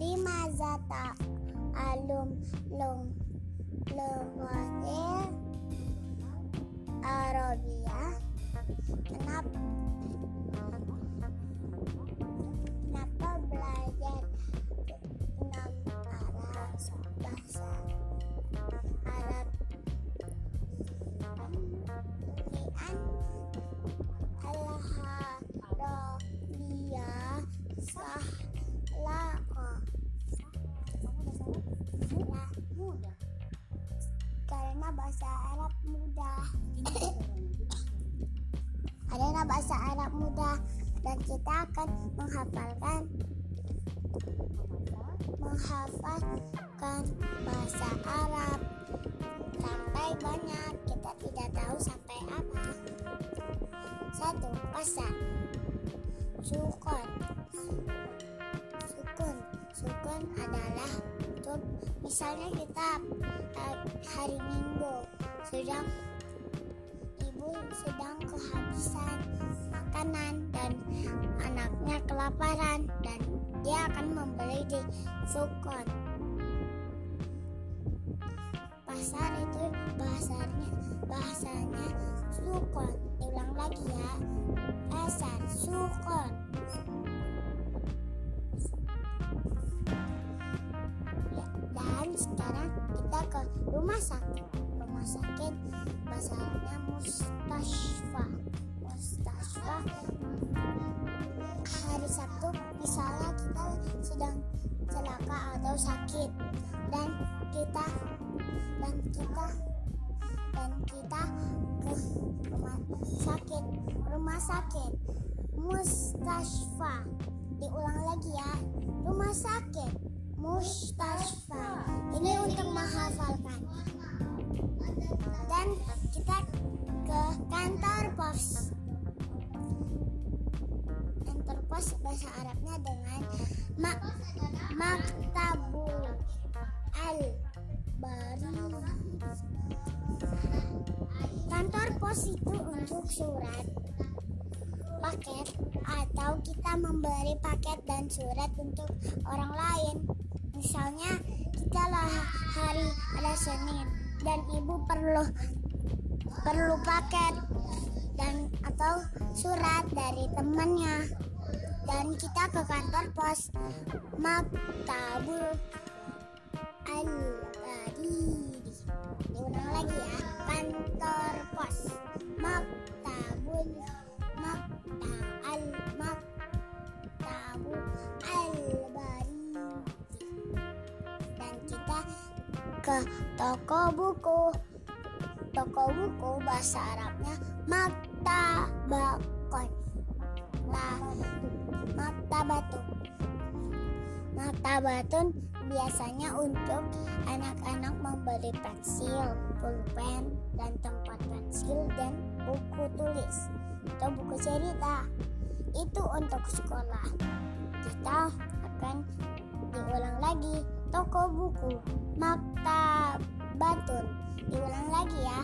lima zata alum lum lumatil Arabia kenapa karena bahasa Arab mudah karena bahasa Arab mudah dan kita akan menghafalkan menghafalkan bahasa Arab. Sampai banyak kita tidak tahu sampai apa. Satu pasar sukun. Sukun. Sukun adalah untuk misalnya kita eh, hari Minggu sedang ibu sedang kehabisan makanan dan anaknya kelaparan dan dia akan membeli di sukun pasar itu bahasanya bahasanya sukun diulang lagi ya pasar sukun bahasanya mustasfa mustasfa hari Sabtu misalnya kita sedang celaka atau sakit. Dan kita dan kita dan kita ke rumah sakit. Rumah sakit. Mustasfa diulang lagi ya. Rumah sakit. Mustasfa ini untuk menghafalkan. Dan kantor pos. Kantor pos bahasa Arabnya dengan mak maktabul al bari kantor pos itu untuk surat paket atau kita memberi paket dan surat untuk orang lain. Misalnya kita lah hari ada Senin dan ibu perlu perlu paket dan atau surat dari temannya. Dan kita ke kantor pos maktabul al diulang lagi ya kantor pos maktabul makta al maktabu al bari dan kita ke toko buku toko buku bahasa Arabnya maktabakon lah maktabatun maktabatun biasanya untuk anak-anak membeli pensil, pulpen, dan tempat pensil dan buku tulis atau buku cerita. Itu untuk sekolah. Kita akan diulang lagi toko buku maktabatun. Diulang lagi ya.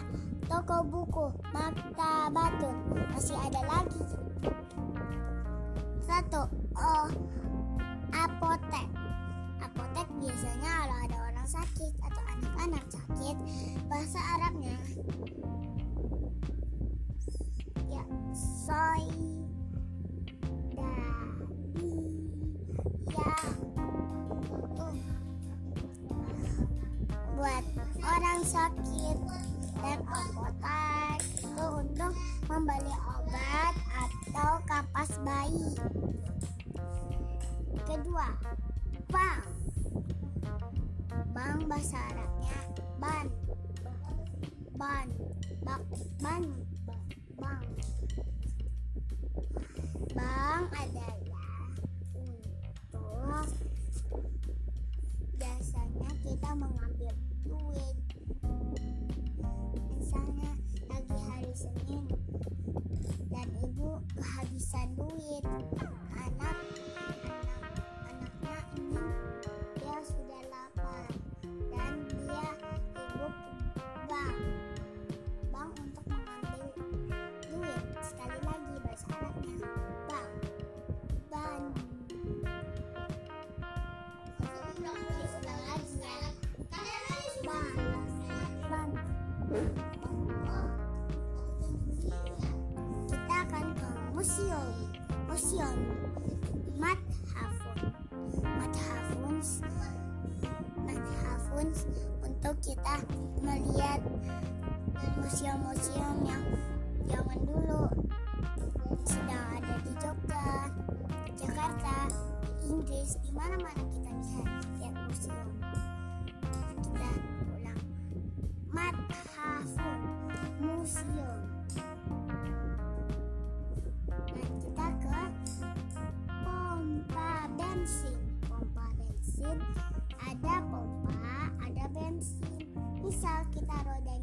Toko buku maktabatun. Masih ada lagi. Satu, oh, apotek. Apotek biasanya kalau ada orang sakit atau anak-anak sakit, bahasa Arabnya ya soy sakit dan apotek itu untuk membeli obat atau kapas bayi. Kedua bank. Bank bahasa Arabnya ban. Ban. Bak ban. bank kita melihat museum-museum yang zaman dulu sedang ada di Jogja, Jakarta, Inggris, di mana-mana kita bisa lihat museum. Kita ulang. Mathafun Museum. Nah, kita ke pompa bensin. Pompa bensin Misal kita rodanya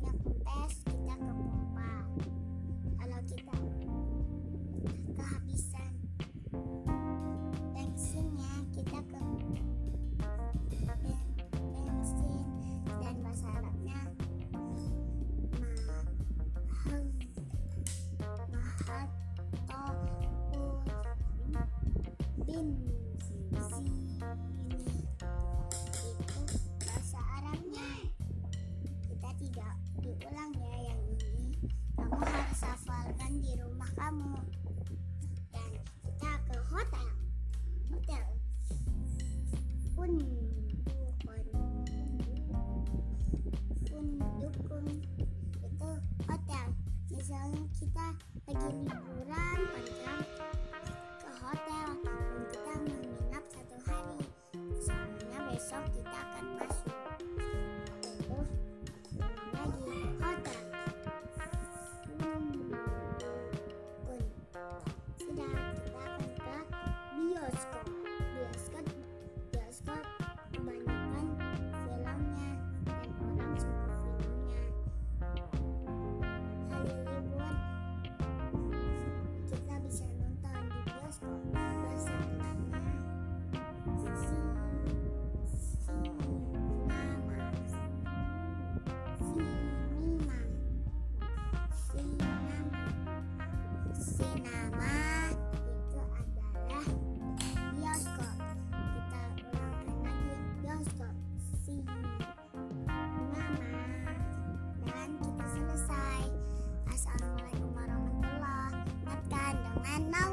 Pundukun itu hotel misalnya kita lagi liburan panjang ke hotel dan kita menginap satu hari. Soalnya besok kita akan masuk Cà Mau